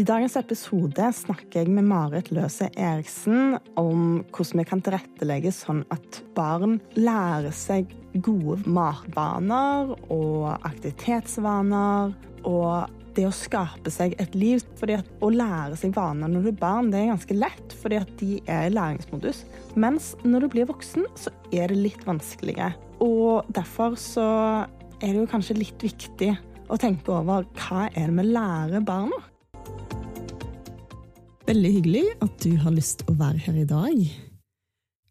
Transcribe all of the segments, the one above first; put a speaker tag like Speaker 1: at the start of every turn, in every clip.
Speaker 1: I dagens episode snakker jeg med Marit Løse Eriksen om hvordan vi kan tilrettelegge sånn at barn lærer seg gode matvaner og aktivitetsvaner. Og det å skape seg et liv. fordi at Å lære seg vaner når du er barn, det er ganske lett, fordi at de er i læringsmodus. Mens når du blir voksen, så er det litt vanskeligere. Og derfor så er det jo kanskje litt viktig å tenke over hva er det vi lærer barna?
Speaker 2: Veldig hyggelig at du har lyst til å være her i dag.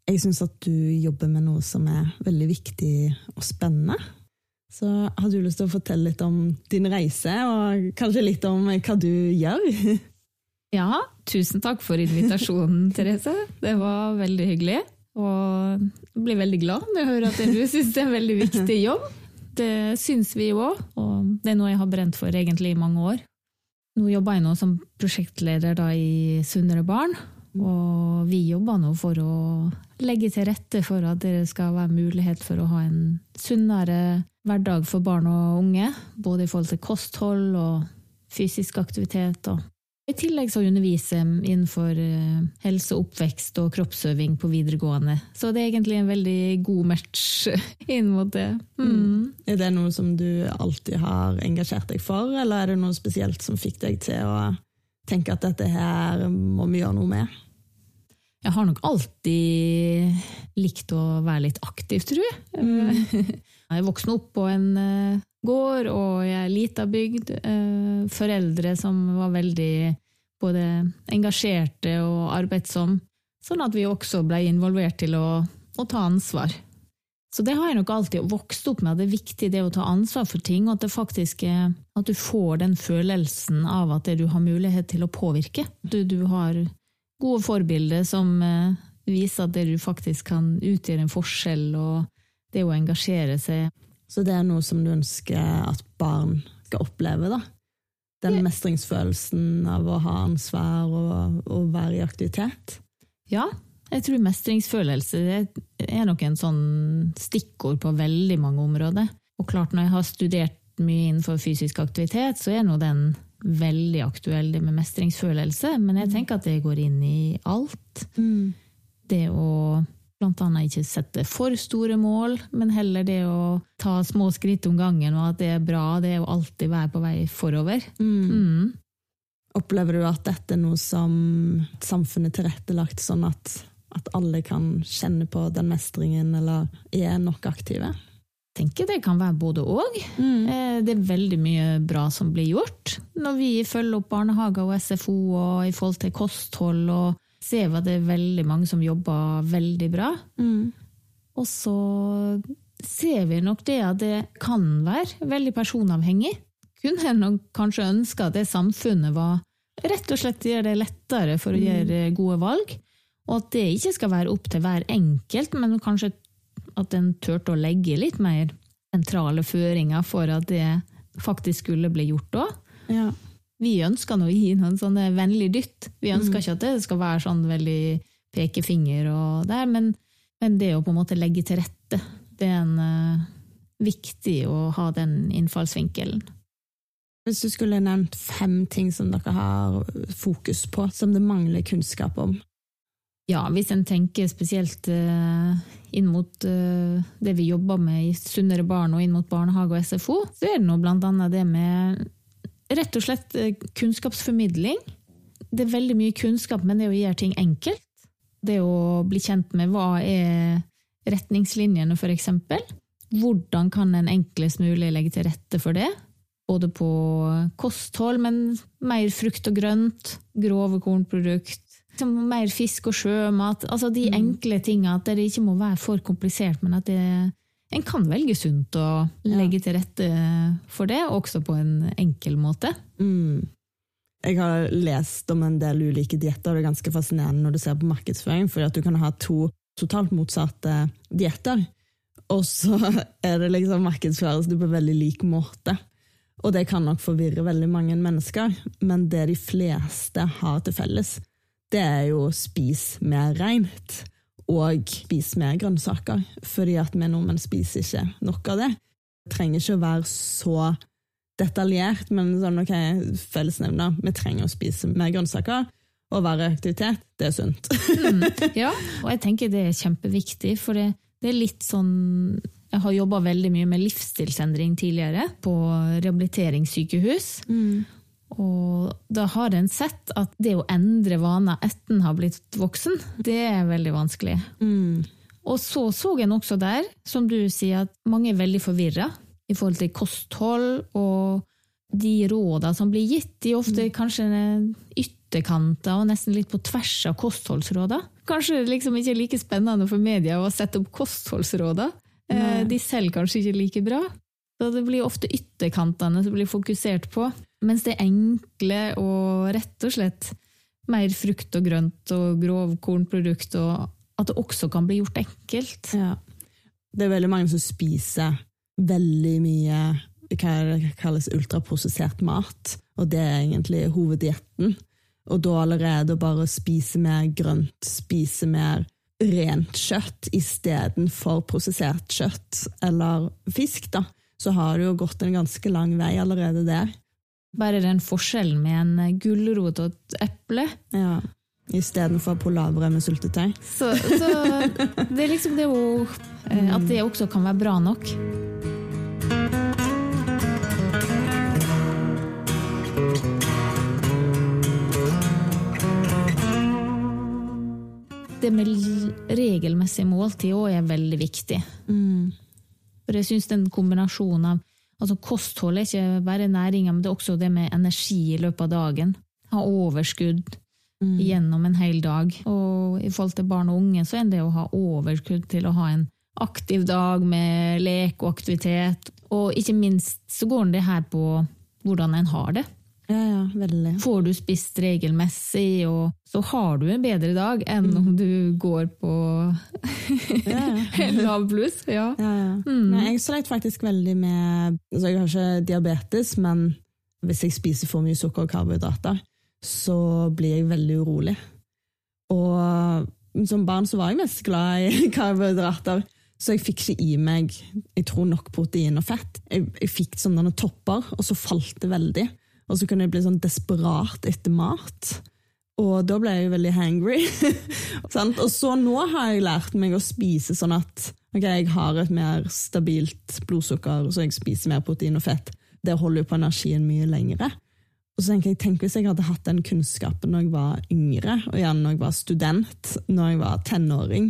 Speaker 2: Jeg syns at du jobber med noe som er veldig viktig og spennende. Så har du lyst til å fortelle litt om din reise, og kanskje litt om hva du gjør?
Speaker 3: Ja, tusen takk for invitasjonen, Therese. Det var veldig hyggelig. Og jeg blir veldig glad når jeg hører at du syns det er en veldig viktig jobb. Det syns vi jo òg, og det er noe jeg har brent for egentlig i mange år. Nå jobber jeg nå som prosjektleder da i Sunnere barn, og vi jobber nå for å legge til rette for at det skal være mulighet for å ha en sunnere hverdag for barn og unge, både i forhold til kosthold og fysisk aktivitet og i tillegg så underviser jeg innenfor eh, helse, oppvekst og kroppsøving på videregående. Så det er egentlig en veldig god match inn mot det. Mm.
Speaker 2: Mm. Er det noe som du alltid har engasjert deg for, eller er det noe spesielt som fikk deg til å tenke at dette her må vi gjøre noe med?
Speaker 3: Jeg har nok alltid likt å være litt aktiv, tror jeg. Mm. Jeg vokste opp på en eh, gård, og jeg er lita bygd. Eh, foreldre som var veldig både engasjerte og arbeidsomme. Sånn at vi også ble involvert til å, å, ta ansvar. Så det har jeg nok alltid vokst opp med, at det er viktig det å ta ansvar for ting, og at det faktisk er at du får den følelsen av at du har mulighet til å påvirke. Du, du har gode forbilder som eh, viser at du faktisk kan utgjøre en forskjell, og det å engasjere seg.
Speaker 2: Så det er noe som du ønsker at barn skal oppleve, da? Den mestringsfølelsen av å ha ansvar og, og være i aktivitet?
Speaker 3: Ja, jeg tror mestringsfølelse er nok en sånn stikkord på veldig mange områder. Og klart, når jeg har studert mye innenfor fysisk aktivitet, så er nå den veldig aktuell, det med mestringsfølelse. Men jeg tenker at det går inn i alt. Mm. Det å blant annet ikke sette for store mål, men heller det å ta små skritt om gangen, og at det er bra, det er å alltid være på vei forover. Mm. Mm.
Speaker 2: Opplever du at dette er noe som samfunnet tilrettelagt sånn at, at alle kan kjenne på den mestringen, eller er nok aktive?
Speaker 3: Tenker det kan være både og. Mm. Eh, det er veldig mye bra som blir gjort. Når vi følger opp barnehager og SFO og i forhold til kosthold og ser vi at det er veldig mange som jobber veldig bra. Mm. Og så ser vi nok det at det kan være veldig personavhengig. Kunne nok kanskje ønske at det samfunnet var rett og slett gjør det lettere for å mm. gjøre gode valg. Og at det ikke skal være opp til hver enkelt, men kanskje at en turte å legge litt mer sentrale føringer for at det faktisk skulle bli gjort òg. Ja vi ønsker nå å gi noen sånne vennlig dytt. Vi ønsker mm. ikke at det skal være sånn veldig pekefinger og der, men, men, det å på en måte legge til rette, det er en, uh, viktig å ha den innfallsvinkelen.
Speaker 2: Hvis du skulle nevnt fem ting som dere har fokus på, som det mangler kunnskap om?
Speaker 3: Ja, hvis en tenker spesielt uh, inn mot uh, det vi jobber med i Sunnere barn og inn mot barnehage og SFO, så er det nå annet det med rett og slett eh, kunnskapsformidling. Det er veldig mye kunnskap, men det å gjøre ting enkelt. Det å bli kjent med hva er retningslinjene, eksempel. Hvordan kan en enklest mulig legge til rette for det? Både på kosthold, men mer frukt og grønt, grove kornprodukt, mer fisk og sjømat. Altså de mm. enkle tinga, at det ikke må være for komplisert, men at det en kan velge sunt og legge til rette for det, også på en enkel måte. Mm.
Speaker 2: Jeg har lest om en del ulike dietter, og det er ganske fascinerende når du ser på markedsføring, for at du kan ha to totalt motsatte dietter, og så er det liksom markedsføres du på veldig lik måte. Og det kan nok forvirre veldig mange mennesker, men det de fleste har til felles, det er jo spis mer reint og spise mer grønnsaker, fordi at vi nordmenn spiser ikke nok av det. Det trenger ikke å være så detaljert, men sånn, ok, fellesnevner. Vi trenger å spise mer grønnsaker og være i aktivitet. Det er sunt.
Speaker 3: Mm, ja, og jeg tenker det er kjempeviktig, for det, det er litt sånn Jeg har jobba veldig mye med livsstilsendring tidligere, på rehabiliteringssykehus.
Speaker 2: Mm.
Speaker 3: Og da har en sett at det å endre vaner etter en har blitt voksen, det er veldig vanskelig.
Speaker 2: Mm.
Speaker 3: Og så så en også der, som du sier, at mange er veldig forvirra i forhold til kosthold, og de rådene som blir gitt, de er ofte kanskje ytterkanter og nesten litt på tvers av kostholdsrådene. Kanskje det liksom ikke er like spennende for media å sette opp kostholdsråda. Eh. De selger kanskje ikke like bra. Så det blir ofte ytterkantene som blir fokusert på, mens det enkle og rett og slett mer frukt og grønt og grovkornprodukt, og at det også kan bli gjort enkelt.
Speaker 2: Ja. Det er veldig mange som spiser veldig mye hva det kalles ultraprosessert mat, og det er egentlig hoveddietten. Og da allerede bare spise mer grønt, spise mer rent kjøtt istedenfor prosessert kjøtt eller fisk, da, så har det jo gått en ganske lang vei allerede der.
Speaker 3: Bare den forskjellen med en gulrot og et eple.
Speaker 2: Ja. Istedenfor polarbrød med syltetøy.
Speaker 3: Så, så det er liksom det å eh, At det også kan være bra nok. Det med regelmessig måltid òg er veldig viktig.
Speaker 2: Mm.
Speaker 3: For jeg syns den kombinasjonen av altså Kosthold er ikke bare næringa, men det er også det med energi i løpet av dagen. Ha overskudd gjennom en hel dag. Og i forhold til barn og unge, så er det å ha overskudd til å ha en aktiv dag med lek og aktivitet. Og ikke minst så går det her på hvordan en har det.
Speaker 2: Ja, ja, veldig.
Speaker 3: Får du spist regelmessig, og så har du en bedre dag enn om du går på
Speaker 2: Ja, ja.
Speaker 3: lav bluss. Ja.
Speaker 2: Ja, ja. Nei, jeg sleit faktisk veldig med altså Jeg har ikke diabetes, men hvis jeg spiser for mye sukker og karbohydrater, så blir jeg veldig urolig. Og som barn så var jeg mest glad i karbohydrater, så jeg fikk ikke i meg jeg tror nok protein og fett. Jeg, jeg fikk sånne topper, og så falt det veldig. Og så kunne jeg bli sånn desperat etter mat. Og da ble jeg jo veldig hangry. Og så nå har jeg lært meg å spise sånn at ok, jeg har et mer stabilt blodsukker, så jeg spiser mer protein og fett. Det holder jo på energien mye lengre. Og så tenker jeg, tenk hvis jeg hadde hatt den kunnskapen når jeg var yngre, og gjerne når jeg var student, når jeg var tenåring,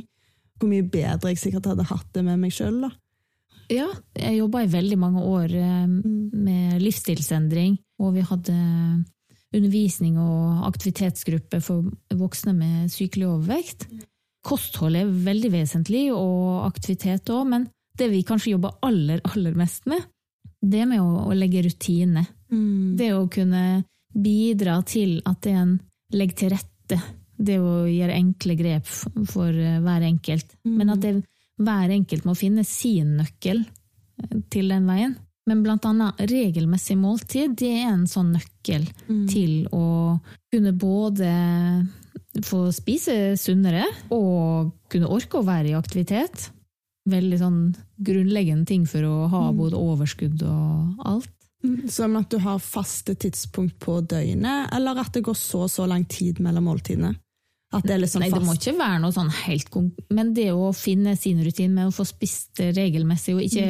Speaker 2: hvor mye bedre jeg sikkert hadde hatt det med meg sjøl.
Speaker 3: Ja, jeg jobba i veldig mange år eh, med livsstilsendring, og vi hadde undervisning og aktivitetsgruppe for voksne med sykelig overvekt. Kosthold er veldig vesentlig, og aktivitet òg, men det vi kanskje jobber aller, aller mest med, det med å, å legge rutine. Det å kunne bidra til at en legger til rette. Det å gjøre enkle grep for eh, hver enkelt. Men at det, hver enkelt må finne sin nøkkel eh, til den veien. Men blant annet regelmessig måltid, det er en sånn nøkkel til å kunne både få spise sunnere og kunne orke å være i aktivitet. Veldig sånn grunnleggende ting for å ha både overskudd og alt.
Speaker 2: Som at du har faste tidspunkt på døgnet, eller at det går så og så lang tid mellom måltidene? Det liksom
Speaker 3: Nei, det må ikke være noe sånn helt Men det å finne sin rutine med å få spist regelmessig og ikke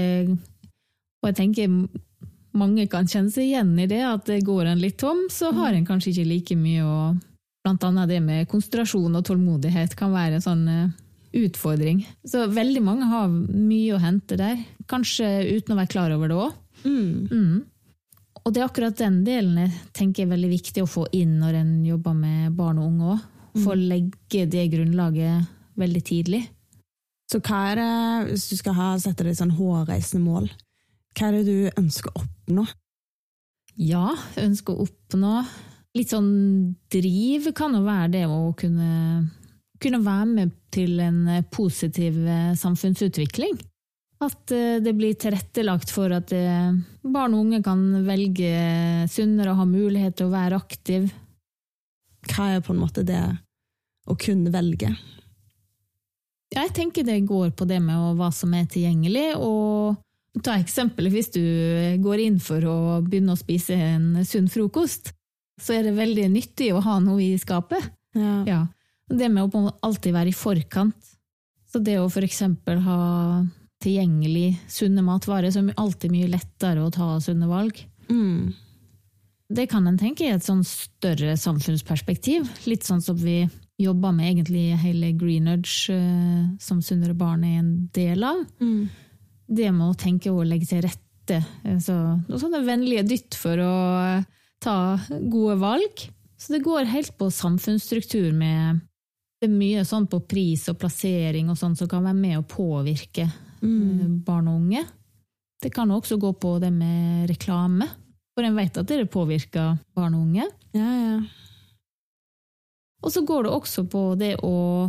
Speaker 3: Og jeg tenker mange kan kjenne seg igjen i det, at det går en litt tom, så har en kanskje ikke like mye å Blant annet det med konsentrasjon og tålmodighet kan være en sånn eh, utfordring. Så veldig mange har mye å hente der, kanskje uten å være klar over det òg.
Speaker 2: Mm.
Speaker 3: Mm. Og det er akkurat den delen jeg tenker er veldig viktig å få inn når en jobber med barn og unge òg. Få legge det grunnlaget veldig tidlig.
Speaker 2: Så hva er det, hvis du skal ha, sette deg sånn hårreisende mål, hva er det du ønsker å oppnå?
Speaker 3: Ja, jeg ønsker å oppnå litt sånn driv kan jo være det å kunne, kunne være med til en positiv eh, samfunnsutvikling. At eh, det blir tilrettelagt for at eh, barn og unge kan velge sunnere og ha mulighet til å være aktiv.
Speaker 2: Hva er på en måte det å kunne velge?
Speaker 3: Jeg tenker det går på det med hva som er tilgjengelig, og Ta eksempelet hvis du går inn for å begynne å spise en sunn frokost, så er det veldig nyttig å ha noe i skapet.
Speaker 2: Ja.
Speaker 3: Ja. Det med å alltid være i forkant. Så det å eksempel ha tilgjengelig sunne matvarer, så er alltid mye lettere å ta sunne valg.
Speaker 2: Mm.
Speaker 3: Det kan en tenke i et sånn større samfunnsperspektiv. Litt sånn som vi jobber med egentlig hele Greenudge, eh, som Sunnere barn er en del av.
Speaker 2: Mm.
Speaker 3: Det med å tenke og legge til rette. Så, noen sånne vennlige dytt for å eh, ta gode valg. Så det går helt på samfunnsstruktur med Det er mye sånn på pris og plassering og sånn som kan være med å påvirke mm. barn og unge. Det kan også gå på det med reklame, for en vet at det påvirker barn og unge.
Speaker 2: Ja, ja.
Speaker 3: Og så går det også på det å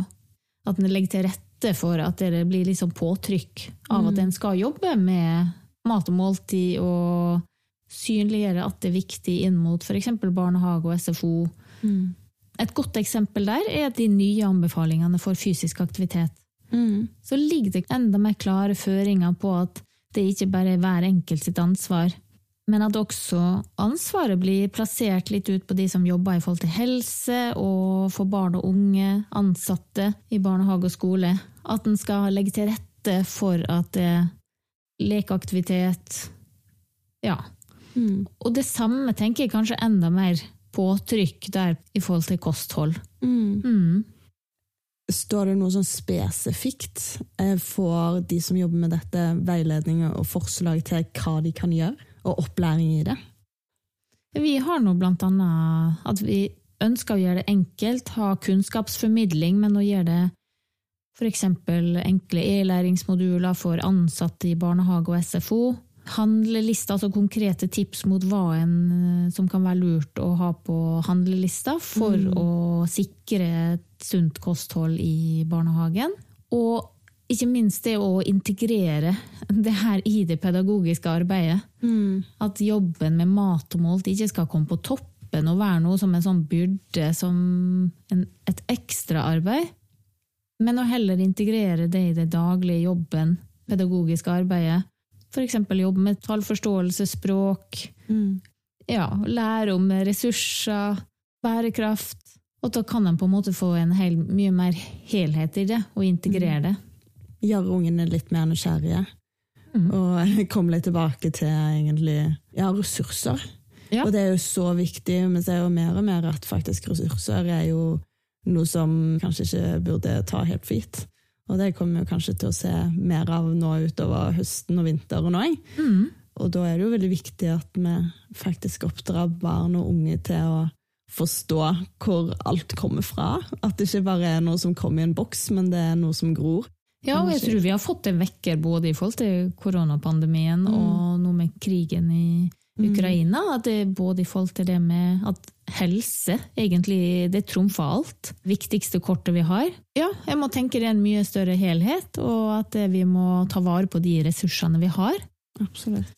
Speaker 3: at en legger til rette for at det blir liksom påtrykk av at en skal jobbe med mat og måltid, og synliggjøre at det er viktig inn mot f.eks. barnehage og SFO.
Speaker 2: Mm.
Speaker 3: Et godt eksempel der er de nye anbefalingene for fysisk aktivitet.
Speaker 2: Mm.
Speaker 3: Så ligger det enda mer klare føringer på at det ikke bare er hver enkelt sitt ansvar, men at også ansvaret blir plassert litt ut på de som jobber i forhold til helse, og for barn og unge, ansatte i barnehage og skole. At en skal legge til rette for at det er lekeaktivitet Ja.
Speaker 2: Mm.
Speaker 3: Og det samme tenker jeg kanskje enda mer påtrykk der i forhold til kosthold.
Speaker 2: Mm.
Speaker 3: Mm.
Speaker 2: Står det noe sånn spesifikt Får for de som jobber med dette, veiledninger og forslag til hva de kan gjøre, og opplæring i det?
Speaker 3: Vi har nå blant annet at vi ønsker å gjøre det enkelt, ha kunnskapsformidling, men å gjøre det f.eks. enkle e-læringsmoduler for ansatte i barnehage og SFO. Handlelister, altså konkrete tips mot hva en som kan være lurt å ha på handlelista for å sikre et sunt kosthold i barnehagen. Og ikke minst det å integrere det her i det pedagogiske arbeidet. At jobben med mat og målt ikke skal komme på toppen og være noe som en sånn byrde, som en, et ekstraarbeid. Men å heller integrere det i det daglige jobben, pedagogiske arbeidet. F.eks. jobbe med tallforståelse, språk, ja, lære om ressurser, bærekraft. Og da kan en på en måte få en hel, mye mer helhet i det, og integrere det.
Speaker 2: Gjøre ungene litt mer nysgjerrige.
Speaker 3: Mm.
Speaker 2: Og komme litt tilbake til egentlig ja, ressurser.
Speaker 3: Ja.
Speaker 2: Og det er jo så viktig. Vi ser jo mer og mer at faktisk ressurser er jo noe som kanskje ikke burde ta helt for gitt. Og det kommer vi kanskje til å se mer av nå utover høsten og vinteren òg.
Speaker 3: Mm.
Speaker 2: Og da er det jo veldig viktig at vi faktisk oppdrar barn og unge til å forstå hvor alt kommer fra. At det ikke bare er noe som kommer i en boks, men det er noe som gror.
Speaker 3: Ja, og jeg tror vi har fått en vekker både i forhold til koronapandemien og nå med krigen i Ukraina. At det både i forhold til det med at helse egentlig det trumfer alt. Viktigste kortet vi har. Ja, jeg må tenke det er en mye større helhet, og at vi må ta vare på de ressursene vi har.
Speaker 2: Absolutt.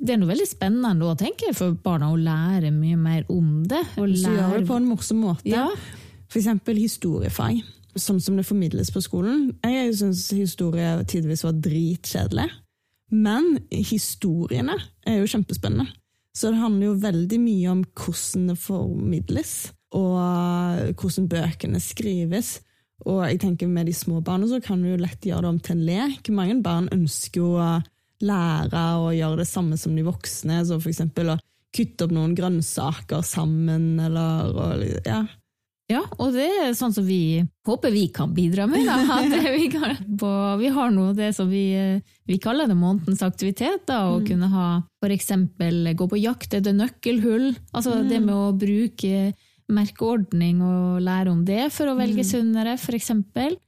Speaker 3: Det er noe veldig spennende å tenke for barna å lære mye mer om det. Og
Speaker 2: du gjør det på en morsom måte.
Speaker 3: Ja,
Speaker 2: For eksempel historiefag, sånn som det formidles på skolen. Jeg syns historie tidvis var dritkjedelig. Men historiene er jo kjempespennende. Så det handler jo veldig mye om hvordan det formidles, og hvordan bøkene skrives. Og jeg tenker med de små barna så kan du jo lett gjøre det om til en lek. Mange barn ønsker jo å lære å gjøre det samme som de voksne, så for eksempel å kutte opp noen grønnsaker sammen, eller og, ja.
Speaker 3: Ja, og det er sånn som vi håper vi kan bidra med. Vi, kan, på, vi har nå det som vi, vi kaller det månedens aktivitet. Da, å kunne ha eksempel gå på jakt etter nøkkelhull. Altså det med å bruke merkeordning og lære om det for å velge sunnere, for eksempel.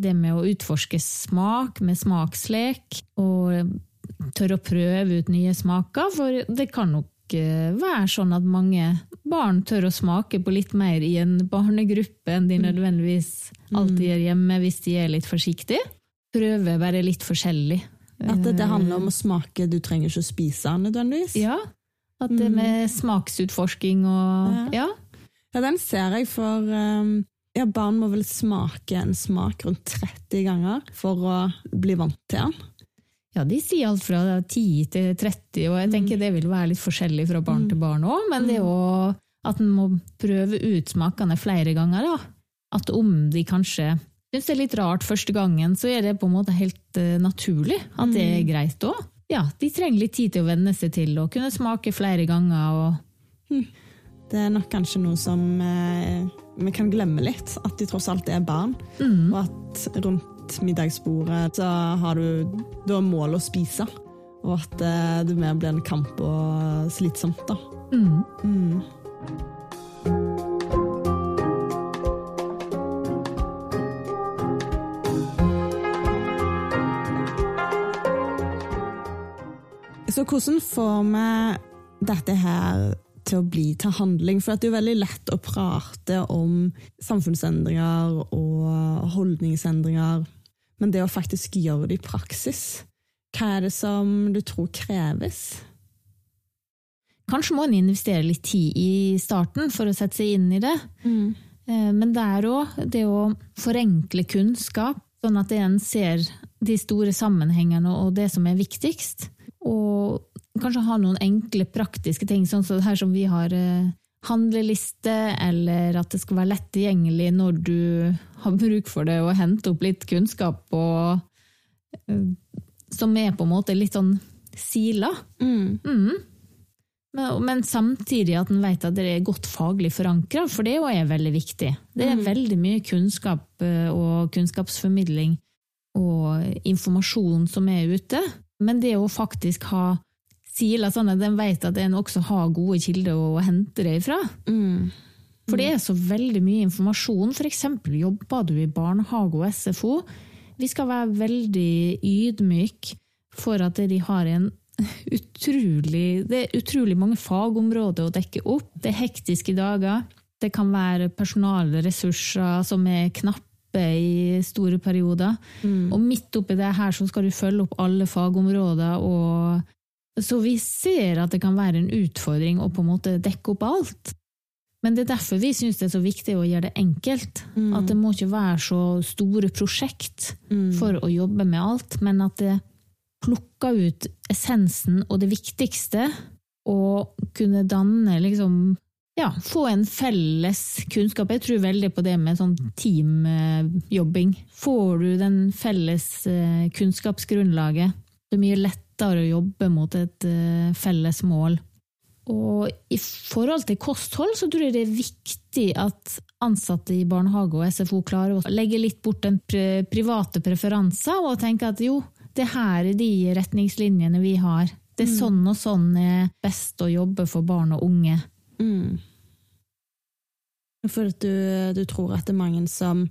Speaker 3: Det med å utforske smak med smakslek, og tørre å prøve ut nye smaker. For det kan nok eh, være sånn at mange barn tør å smake på litt mer i en barnegruppe enn de nødvendigvis alltid gjør hjemme hvis de er litt forsiktige. Prøve å være litt forskjellig.
Speaker 2: At det, det handler om å smake, du trenger ikke å spise nødvendigvis.
Speaker 3: Ja, at det med smaksutforsking og ja.
Speaker 2: Ja, den ser jeg for um, ja, Barn må vel smake en smak rundt 30 ganger for å bli vant til den.
Speaker 3: Ja, de sier alt fra 10 til 30, og jeg tenker det vil være litt forskjellig fra barn til barn òg, men det er jo at en må prøve ut smakene flere ganger, da. At om de kanskje syns det er litt rart første gangen, så er det på en måte helt uh, naturlig at det er greit òg. Ja, de trenger litt tid til å venne seg til å kunne smake flere ganger. og
Speaker 2: Det er nok kanskje noe som eh, vi kan glemme litt, at de tross alt er barn.
Speaker 3: Mm.
Speaker 2: Og at rundt middagsbordet så har du da mål å spise. Og at eh, det mer blir en kamp og slitsomt, da.
Speaker 3: Mm.
Speaker 2: Mm. Så hvordan får vi dette her til å bli til handling? For det er jo veldig lett å prate om samfunnsendringer og holdningsendringer, men det å faktisk gjøre det i praksis, hva er det som du tror kreves?
Speaker 3: Kanskje må en investere litt tid i starten for å sette seg inn i det. Mm. Men det er òg det å forenkle kunnskap, sånn at en ser de store sammenhengene og det som er viktigst. Og kanskje ha noen enkle, praktiske ting, sånn som her som vi har eh, handleliste, eller at det skal være lett tilgjengelig når du har bruk for det, og hente opp litt kunnskap, og, eh, som er på en måte litt sånn sila.
Speaker 2: Mm.
Speaker 3: Mm. Men, men samtidig at en vet at det er godt faglig forankra, for det òg er veldig viktig. Det er veldig mye kunnskap eh, og kunnskapsformidling og informasjon som er ute. Men det å faktisk ha sila sånn at en vet at en også har gode kilder å hente det ifra.
Speaker 2: Mm.
Speaker 3: For det er så veldig mye informasjon. For eksempel jobber du i barnehage og SFO. Vi skal være veldig ydmyke for at de har en utrolig Det er utrolig mange fagområder å dekke opp. Det er hektiske dager. Det kan være personalressurser som er knappe i store perioder. Og midt oppi det her så skal du følge opp alle fagområder. Og så vi ser at det kan være en utfordring å på en måte dekke opp alt. Men det er derfor vi syns det er så viktig å gjøre det enkelt. At det må ikke være så store prosjekt for å jobbe med alt, men at det plukker ut essensen og det viktigste, og kunne danne liksom ja, få en felles kunnskap. Jeg tror veldig på det med sånn teamjobbing. Får du den felles eh, kunnskapsgrunnlaget, det er mye lettere å jobbe mot et eh, felles mål. Og i forhold til kosthold så tror jeg det er viktig at ansatte i barnehage og SFO klarer å legge litt bort den pri- private preferanser og tenke at jo, det her er de retningslinjene vi har. Det er sånn og sånn er best å jobbe for barn og unge.
Speaker 2: Mm. For at du, du tror at det er mange som,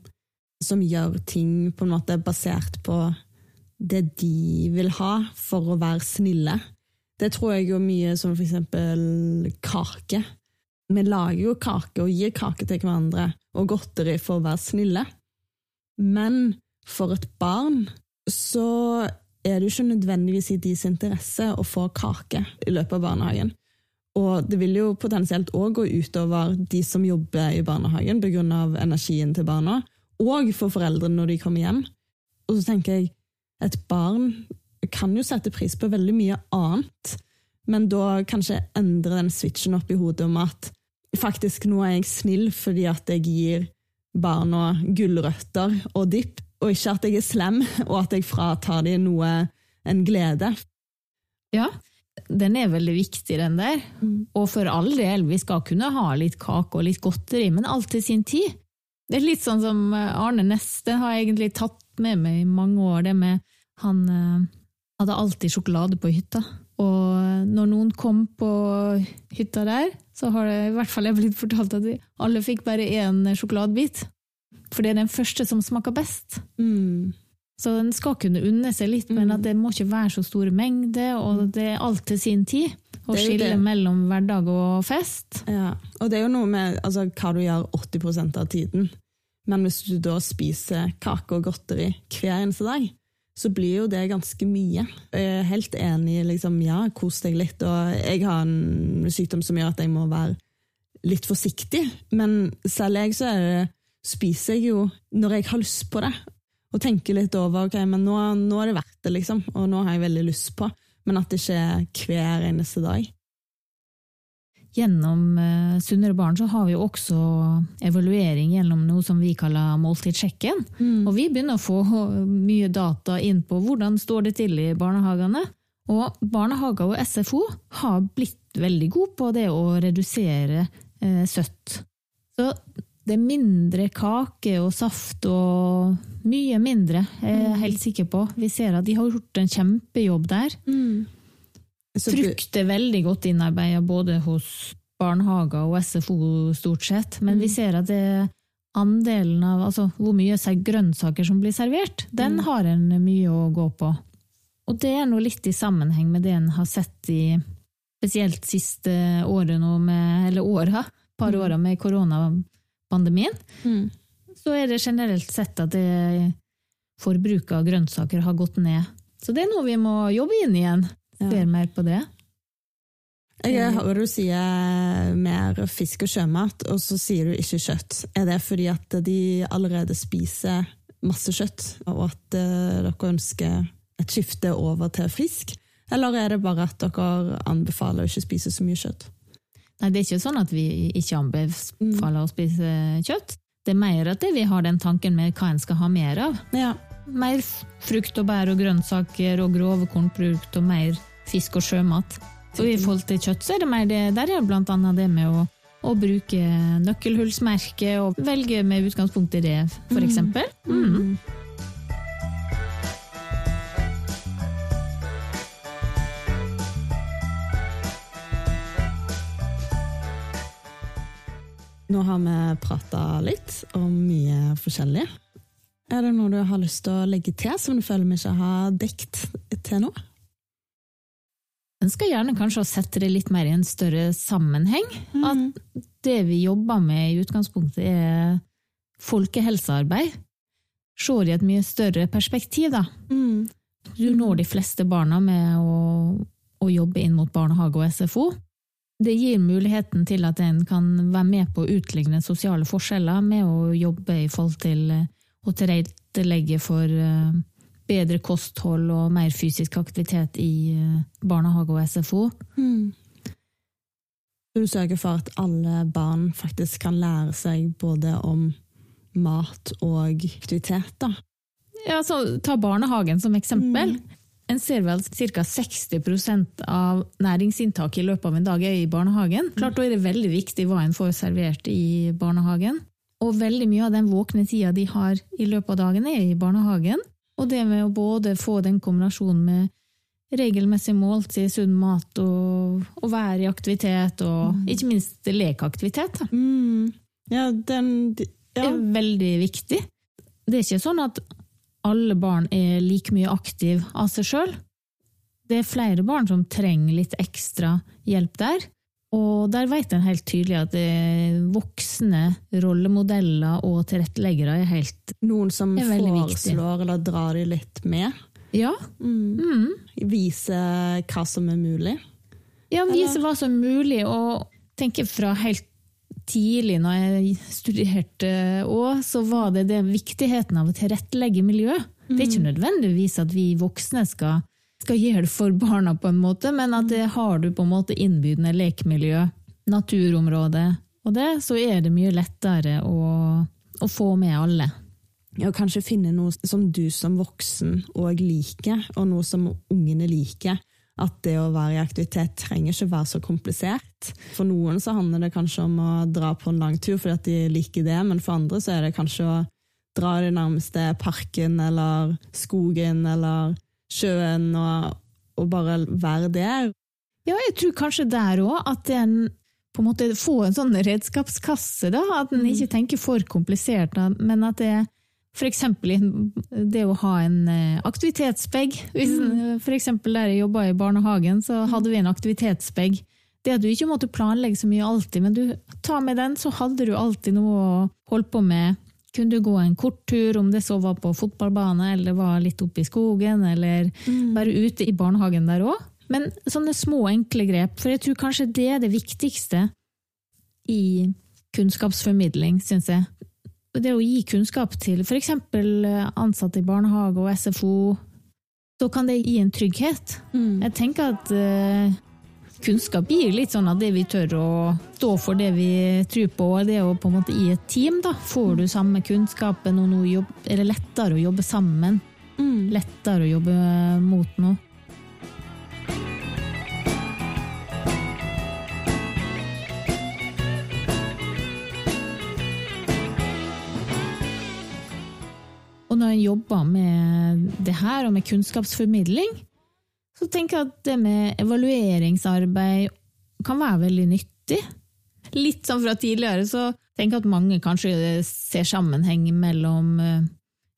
Speaker 2: som gjør ting på en måte basert på det de vil ha for å være snille. Det tror jeg jo mye som for eksempel kake. Vi lager jo kake og gir kake til hverandre og godteri for å være snille. Men for et barn så er det jo ikke nødvendigvis i deres interesse å få kake i løpet av barnehagen. Og det vil jo potensielt òg gå utover de som jobber i barnehagen pga. energien til barna, og for foreldrene når de kommer hjem. Og så tenker jeg, et barn kan jo sette pris på veldig mye annet, men da kanskje endre den switchen opp i hodet om at faktisk nå er jeg snill fordi at jeg gir barna gulrøtter og dipp, og ikke at jeg er slem og at jeg fratar dem noe, en glede.
Speaker 3: Ja, den er veldig viktig, den der. Og for all del, vi skal kunne ha litt kake og litt godteri, men alt til sin tid. Det er litt sånn som Arne Neste har egentlig tatt med meg i mange år, det med han eh, hadde alltid sjokolade på hytta. Og når noen kom på hytta der, så har det i hvert fall jeg blitt fortalt at alle fikk bare én sjokoladebit. For det er den første som smaker best.
Speaker 2: Mm.
Speaker 3: Så den skal kunne unne seg litt, men at det må ikke være så store mengder, og det er alt til sin tid. Å skille mellom hverdag og fest.
Speaker 2: Ja, og det er jo noe med altså, hva du gjør 80% av tiden. Men hvis du da spiser kake og godteri hver eneste dag, så blir jo det ganske mye. Jeg er helt enig, liksom, ja, kos deg litt. Og jeg har en sykdom som gjør at jeg må være litt forsiktig. Men selv jeg så det, spiser jeg jo når jeg har lyst på det. og tenker litt over ok, men nå, nå er det verdt det, liksom, og nå har jeg veldig lyst på. Men at det ikke er hver eneste dag.
Speaker 3: Gjennom uh, Sunnere barn så har vi jo også evaluering gjennom noe som vi kaller måltidssjekken. Mm. Og vi begynner å få mye data inn på hvordan står det til i barnehagene. Og barnehager og SFO har blitt veldig gode på det å redusere uh, søtt. Så det er mindre kake og saft og mye mindre, er jeg helt sikker på. Vi ser at de har gjort en kjempejobb der. Mm. Frukt er veldig godt innarbeida både hos barnehager og SFO, stort sett, men mm. vi ser at det andelen av altså, hvor mye grønnsaker som blir servert, den mm. har en mye å gå på. Og det er noe litt i sammenheng med det en har sett i spesielt siste året nå med, eller åra, par mm. åra med koronapandemien. mm. så er det generelt sett at det forbruket av grønnsaker har gått ned. Så det er noe vi må jobbe inn igjen. Ser mer på det.
Speaker 2: Jeg hører du sier mer fisk og sjømat, og så sier du ikke kjøtt. Er det fordi at de allerede spiser masse kjøtt, og at eh, dere ønsker et skifte over til fisk? Eller er det bare at dere anbefaler å ikke spise så mye kjøtt?
Speaker 3: Nei, det er ikke sånn at vi ikke anbefaler å spise kjøtt. Det er mer at vi har den tanken med hva en skal ha mer av.
Speaker 2: Ja.
Speaker 3: Mer frukt og bær og grønnsaker og grove kornprodukt og mer fisk og sjømat. Og i forhold til kjøtt så er det mer det, der er blant annet det med å, å bruke nøkkelhullsmerke og velge med utgangspunkt i det, for mm. eksempel. Mm. Mm.
Speaker 2: Nå har vi prata litt om mye forskjellig. Er det noe du har lyst til å legge til som du føler vi ikke har dekt til nå?
Speaker 3: Ønsker gjerne kanskje å sette det litt mer i en større sammenheng. Mm. At det vi jobber med i utgangspunktet er folkehelsearbeid. Se det i et mye større perspektiv, da. Mm. Du når de fleste barna med å, å jobbe inn mot barnehage og SFO det gir muligheten til at en kan være med på å utligne sosiale forskjeller med å jobbe i forhold til å tilrettelegge for eh, bedre kosthold og mer fysisk aktivitet i eh, barnehage og SFO. Mm.
Speaker 2: Du sørger for at alle barn faktisk kan lære seg både om mat og aktivitet, da?
Speaker 3: Ja, så Ta barnehagen som eksempel. Mm. En ser vel ca. 60% av næringsinntaket i løpet av en dag er i barnehagen. Klart Da er det veldig viktig hva en får servert i barnehagen. Og veldig mye av den våkne tida de har i løpet av dagen, er i barnehagen. Og det med å både få den kombinasjonen med regelmessig måltid, sunn mat og, og være i aktivitet, og mm. ikke minst lekeaktivitet.
Speaker 2: Mm. Ja, den ja.
Speaker 3: er veldig viktig. Det er ikke sånn at alle barn er like mye aktive av seg sjøl. Det er flere barn som trenger litt ekstra hjelp der. Og der vet en helt tydelig at voksne rollemodeller og tilretteleggere er helt
Speaker 2: Noen som foreslår eller drar de litt med?
Speaker 3: Ja.
Speaker 2: Mm. Mm. Vise hva som er mulig?
Speaker 3: Ja, vise hva som er mulig, og tenker fra helt tidlig når jeg studerte òg, så var det, det viktigheten av å tilrettelegge miljø. Det er ikke mm. nødvendigvis at vi voksne skal, skal gjøre for barna, på en måte, men at det har du på en måte innbydende lekemiljø, naturområde, og det, så er det mye lettere å, å få med alle.
Speaker 2: Ja, kanskje finne noe som du som voksen òg liker, og noe som ungene liker at det å være i aktivitet trenger ikke være så komplisert. For noen så handler det kanskje om å dra på en lang tur fordi at de liker det, men for andre så er det kanskje å dra i den nærmeste parken eller skogen eller sjøen og, og bare være der.
Speaker 3: Ja, jeg tror kanskje der òg at en på en måte får en sånn redskapskasse, da. At en mm. ikke tenker for komplisert, men at det er F.eks. det å ha en eh, aktivitetsbag. Mm. F.eks. der jeg jobba i barnehagen, så hadde vi en aktivitetsbag. Det at du ikke måtte planlegge så mye alltid, men du tar med den, så hadde du alltid noe å holde på med. Kunne du gå en kort tur, om det så var på fotballbane eller var litt oppe i skogen, eller mm. bare ute i barnehagen der òg. Men sånne små, enkle grep, for jeg tror kanskje det er det viktigste i kunnskapsformidling, syns jeg det å gi kunnskap til f.eks. ansatte i barnehage og SFO, så kan det gi en trygghet.
Speaker 2: Mm.
Speaker 3: Jeg tenker at eh, kunnskap gir litt sånn at det vi tør å stå for det vi tror på, og det å på en måte i et team, da, får du samme kunnskapen, og nå jobb, er det lettere å jobbe sammen.
Speaker 2: Mm.
Speaker 3: Lettere å jobbe mot noe. Og når en jobber med det her, og med kunnskapsformidling, så tenker jeg at det med evalueringsarbeid kan være veldig nyttig. Litt sånn fra tidligere, så tenker jeg at mange kanskje ser sammenheng mellom eh,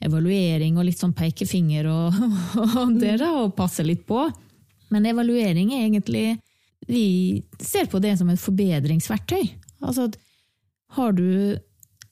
Speaker 3: evaluering og litt sånn pekefinger og, og det da, og passer litt på. Men evaluering er egentlig Vi ser på det som et forbedringsverktøy. Altså at har du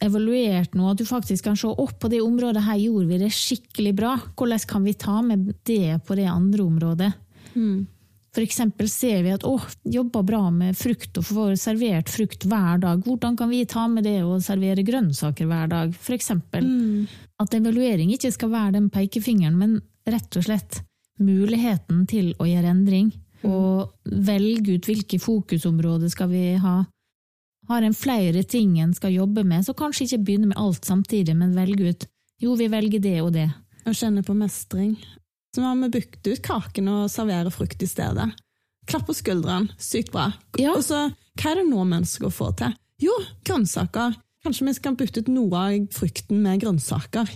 Speaker 3: evaluert noe, at du faktisk kan se opp på det området her gjorde vi det skikkelig bra. Hvordan kan vi ta med det på det andre området?
Speaker 2: Mm.
Speaker 3: For eksempel ser vi at å, jobber bra med frukt og får servert frukt hver dag. Hvordan kan vi ta med det og servere grønnsaker hver dag? For eksempel.
Speaker 2: Mm.
Speaker 3: At evaluering ikke skal være den pekefingeren, men rett og slett muligheten til å gjøre endring. Og velge ut hvilke fokusområder skal vi ha. Har en flere ting en skal jobbe med, så kanskje ikke begynne med alt samtidig, men velge ut jo, vi velger det og det.
Speaker 2: Og kjenne på mestring. Så har vi bykt ut kaken og serverer frukt i stedet. Klapp på skuldrene. Sykt bra.
Speaker 3: Ja.
Speaker 2: Og så, hva er det nå å få til? Jo, grønnsaker. Kanskje vi skal bytte ut noe av frukten med grønnsaker.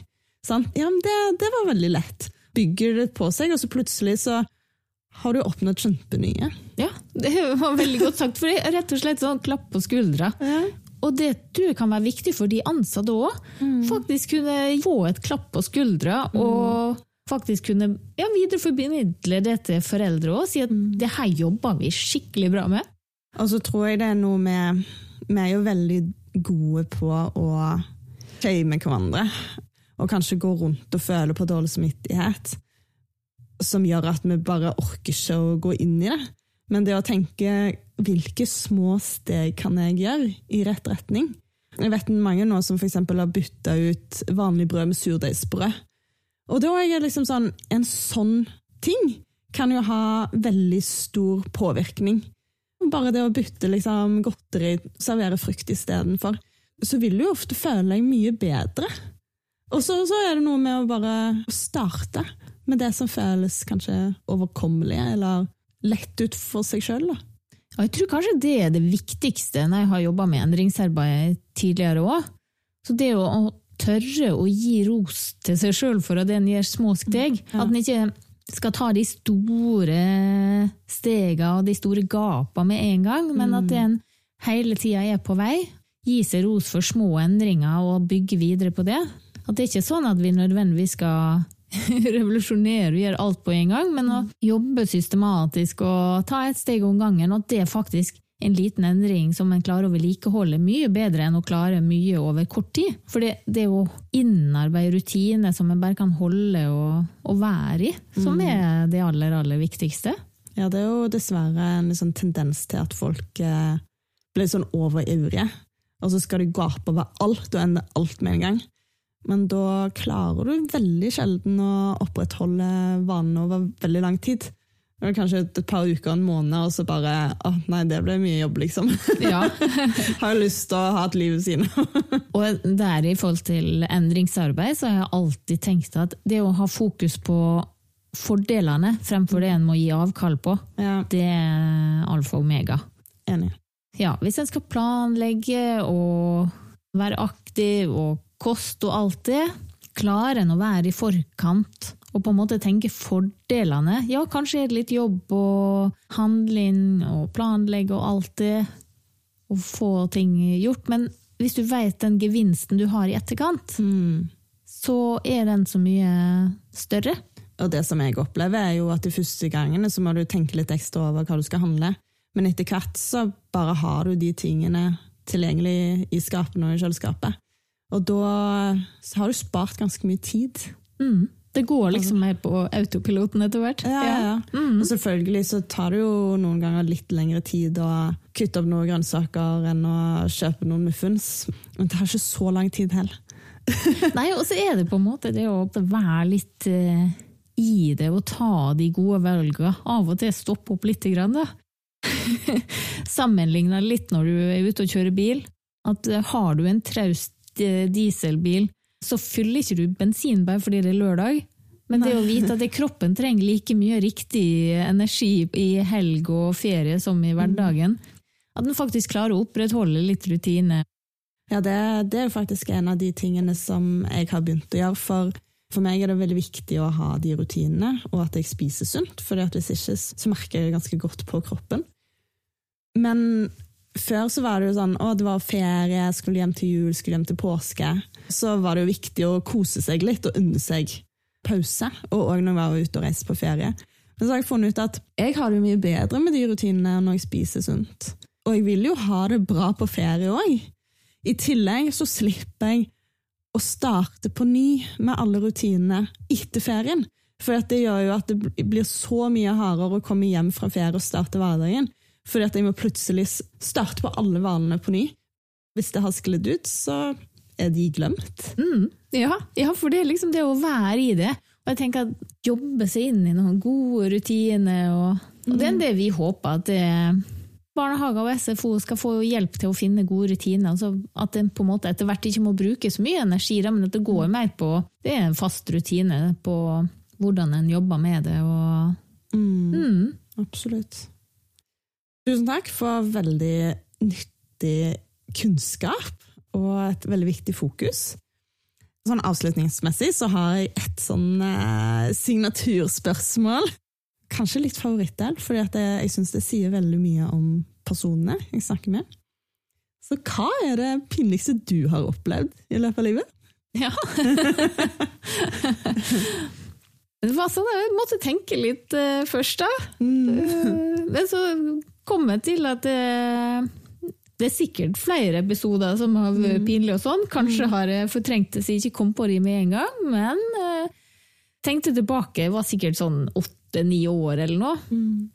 Speaker 2: Sant? Ja, men det, det var veldig lett. Bygger det på seg, og så plutselig så har du oppnådd kjempemye.
Speaker 3: Ja, det var veldig godt sagt, for det er rett og slett sånn klapp på skuldra. Og det tror jeg kan være viktig for de ansatte òg. Faktisk kunne få et klapp på skuldra, og faktisk kunne ja, videreformidle det til foreldre òg. Si at det her jobber vi skikkelig bra med.
Speaker 2: Og så tror jeg det er noe med Vi er jo veldig gode på å shame hverandre. Og kanskje gå rundt og føle på dårlig samvittighet. Som gjør at vi bare orker ikke å gå inn i det. Men det å tenke hvilke små steg kan jeg gjøre i rett retning? Jeg vet mange nå som f.eks. har bytta ut vanlig brød med surdeigsbrød. Og da er jeg liksom sånn En sånn ting kan jo ha veldig stor påvirkning. Bare det å bytte liksom, godteri, servere frukt istedenfor, så vil du jo ofte føle deg mye bedre. Og så, så er det noe med å bare starte med det som føles kanskje overkommelig, eller lett ut for seg sjøl.
Speaker 3: Og jeg tror kanskje det er det viktigste når jeg har jobba med endringsarbeid tidligere òg. Så det å, å tørre å gi ros til seg sjøl for at en gjør små steg.
Speaker 2: Ja.
Speaker 3: At en ikke skal ta de store stega og de store gapa med en gang, men at en hele tida er på vei. Gi seg ros for små endringer og bygge videre på det. At det ikke er sånn at vi nødvendigvis skal revolusjonere og gjøre alt på en gang, men å jobbe systematisk og ta et steg om gangen, og at det er faktisk en liten endring som en klarer å vedlikeholde mye bedre enn å klare mye over kort tid. For det, det å innarbeide rutiner som en bare kan holde og, og være i, som er det aller, aller viktigste.
Speaker 2: Ja, det er jo dessverre en sånn tendens til at folk eh, blir sånn overivrige. Og så skal de gape over alt og ende alt med en gang. Men da klarer du veldig sjelden å opprettholde vanene over veldig lang tid. Kanskje et par uker, en måned, og så bare Å, nei, det ble mye jobb, liksom.
Speaker 3: Ja.
Speaker 2: Har jo lyst til å ha et liv ved siden av.
Speaker 3: Og der i forhold til endringsarbeid, så har jeg alltid tenkt at det å ha fokus på fordelene fremfor det en må gi avkall på,
Speaker 2: Ja,
Speaker 3: det er alfa og omega.
Speaker 2: enig.
Speaker 3: Ja, hvis en skal planlegge og være aktiv og kost og alt det, klarer en å være i forkant og på en måte tenke fordelene. Ja, kanskje er det litt jobb og handling og planlegge og alt det, og få ting gjort, men hvis du vet den gevinsten du har i etterkant,
Speaker 2: Mm.
Speaker 3: så er den så mye større.
Speaker 2: Og det som jeg opplever, er jo at de første gangene så må du tenke litt ekstra over hva du skal handle. Men etter hvert så bare har du de tingene tilgjengelig i skapene og i kjøleskapet. Og da har du spart ganske mye tid.
Speaker 3: Mm. Det går liksom mer på autopiloten etter hvert.
Speaker 2: Ja, ja, ja. Og selvfølgelig så tar det jo noen ganger litt lengre tid å kutte opp noen grønnsaker enn å kjøpe noen muffins. Men det tar ikke så lang tid heller.
Speaker 3: Nei, og så er det på en måte det å være litt eh, i det og ta de gode valgene. Av og til stoppe opp litt, grann, da. Sammenligna litt når du er ute og kjører bil. At eh, har du en traust dieselbil, så fyller ikke du bensin bare fordi det er lørdag. Men det å vite at det kroppen trenger like mye riktig energi i helg og ferie som i hverdagen, at den faktisk klarer å opprettholde litt rutine.
Speaker 2: Ja, det, det er jo faktisk en av de tingene som jeg har begynt å gjøre. For, for meg er det veldig viktig å ha de rutinene, og at jeg spiser sunt. For hvis ikke så merker jeg det ganske godt på kroppen. Men før så var det jo sånn å det var ferie, skulle hjem til jul, skulle hjem til påske. Så var det jo viktig å kose seg litt og unne seg pause, og òg når jeg var ute og reiste på ferie. Men så har jeg funnet ut at jeg har det mye bedre med de rutinene når jeg spiser sunt. Og jeg vil jo ha det bra på ferie òg. I tillegg så slipper jeg å starte på ny med alle rutinene etter ferien. For det gjør jo at det blir så mye hardere å komme hjem fra ferie og starte hverdagen. Fordi at jeg må plutselig starte på alle vanene på ny. Hvis det har sklidd ut, så er de glemt.
Speaker 3: Mm, ja, ja, for det er liksom det å være i det. Og jeg tenker at Jobbe seg inn i noen gode rutiner. Og, og det er det vi håper. at det, barnehager og SFO skal få hjelp til å finne gode rutiner. Altså at det på en måte etter hvert ikke må bruke så mye energi, men at det går mer på Det er en fast rutine på hvordan en jobber med det. Og,
Speaker 2: mm, mm. Absolutt. Tusen takk for veldig nyttig kunnskap og et veldig viktig fokus. Sånn Avslutningsmessig så har jeg et sånn eh, signaturspørsmål. Kanskje litt favorittdel, for jeg syns det sier veldig mye om personene jeg snakker med. Så hva er det pinligste du har opplevd i løpet av livet?
Speaker 3: Ja. det var sånn jeg måtte tenke litt uh, først, da. Mm. Men så kommet til at det, det, er sikkert flere episoder som har vært mm. pinlige og sånn. Kanskje mm. har jeg fortrengt det så jeg ikke kom på det med en gang, men uh, tenkte tilbake, var sikkert sånn åtte-ni år eller noe. Mm.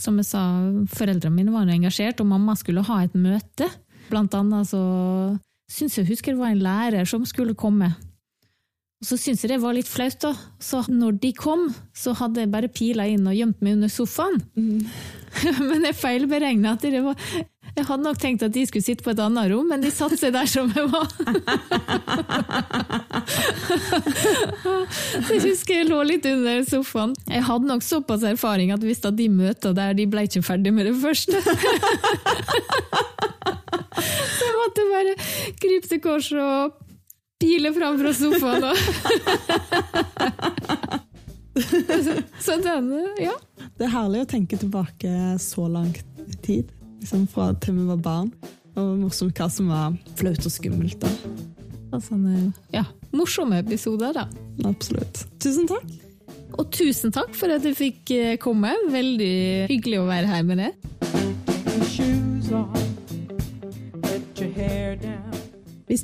Speaker 3: Som jeg sa, foreldrene mine var engasjert, og mamma skulle ha et møte. Blant annet så syns jeg husker det var en lærer som skulle komme. Og så syntes jeg det var litt flaut, da. Så når de kom, så hadde jeg bare pila inn og gjemt meg under sofaen. Mm. men jeg feilberegna at det var Jeg hadde nok tenkt at de skulle sitte på et annet rom, men de satte seg der som jeg var. så jeg husker jeg lå litt under sofaen. Jeg hadde nok såpass erfaring at hvis de møter der, de ble ikke ferdig med det første. så jeg måtte bare krype til korset og pile fram fra sofaen og Så denne, ja.
Speaker 2: Det er herlig å tenke tilbake så langt i tid, liksom fra til vi var barn. Og morsomt hva som var flaut og skummelt. da.
Speaker 3: Sånne ja, morsomme episoder, da.
Speaker 2: Absolutt. Tusen takk.
Speaker 3: Og tusen takk for at du fikk eh, komme. Veldig hyggelig å være her med deg.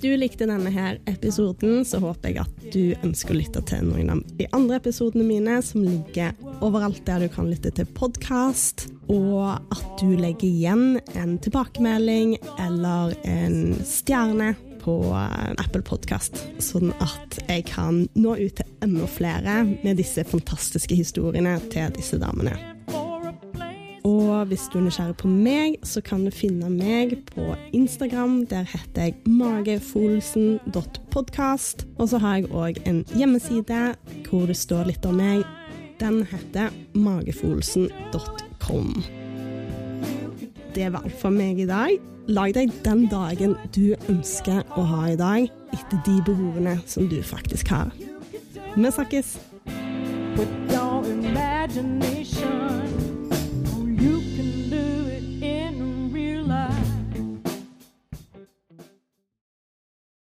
Speaker 1: Du likte denne her episoden, så håper jeg at du ønsker å lytte til noen av de andre episodene mine, som ligger overalt der du kan lytte til podkast, og at du legger igjen en tilbakemelding eller en stjerne på Apple Podkast, sånn at jeg kan nå ut til enda flere med disse fantastiske historiene til disse damene. Og hvis du er nysgjerrig på meg, så kan du finne meg på Instagram. Der heter jeg magefolsen.podkast. Og så har jeg òg en hjemmeside hvor det står litt om meg. Den heter magefolsen.com. Det var alt for meg i dag. Lag deg den dagen du ønsker å ha i dag, etter de behovene som du faktisk har. Vi snakkes! Put down You can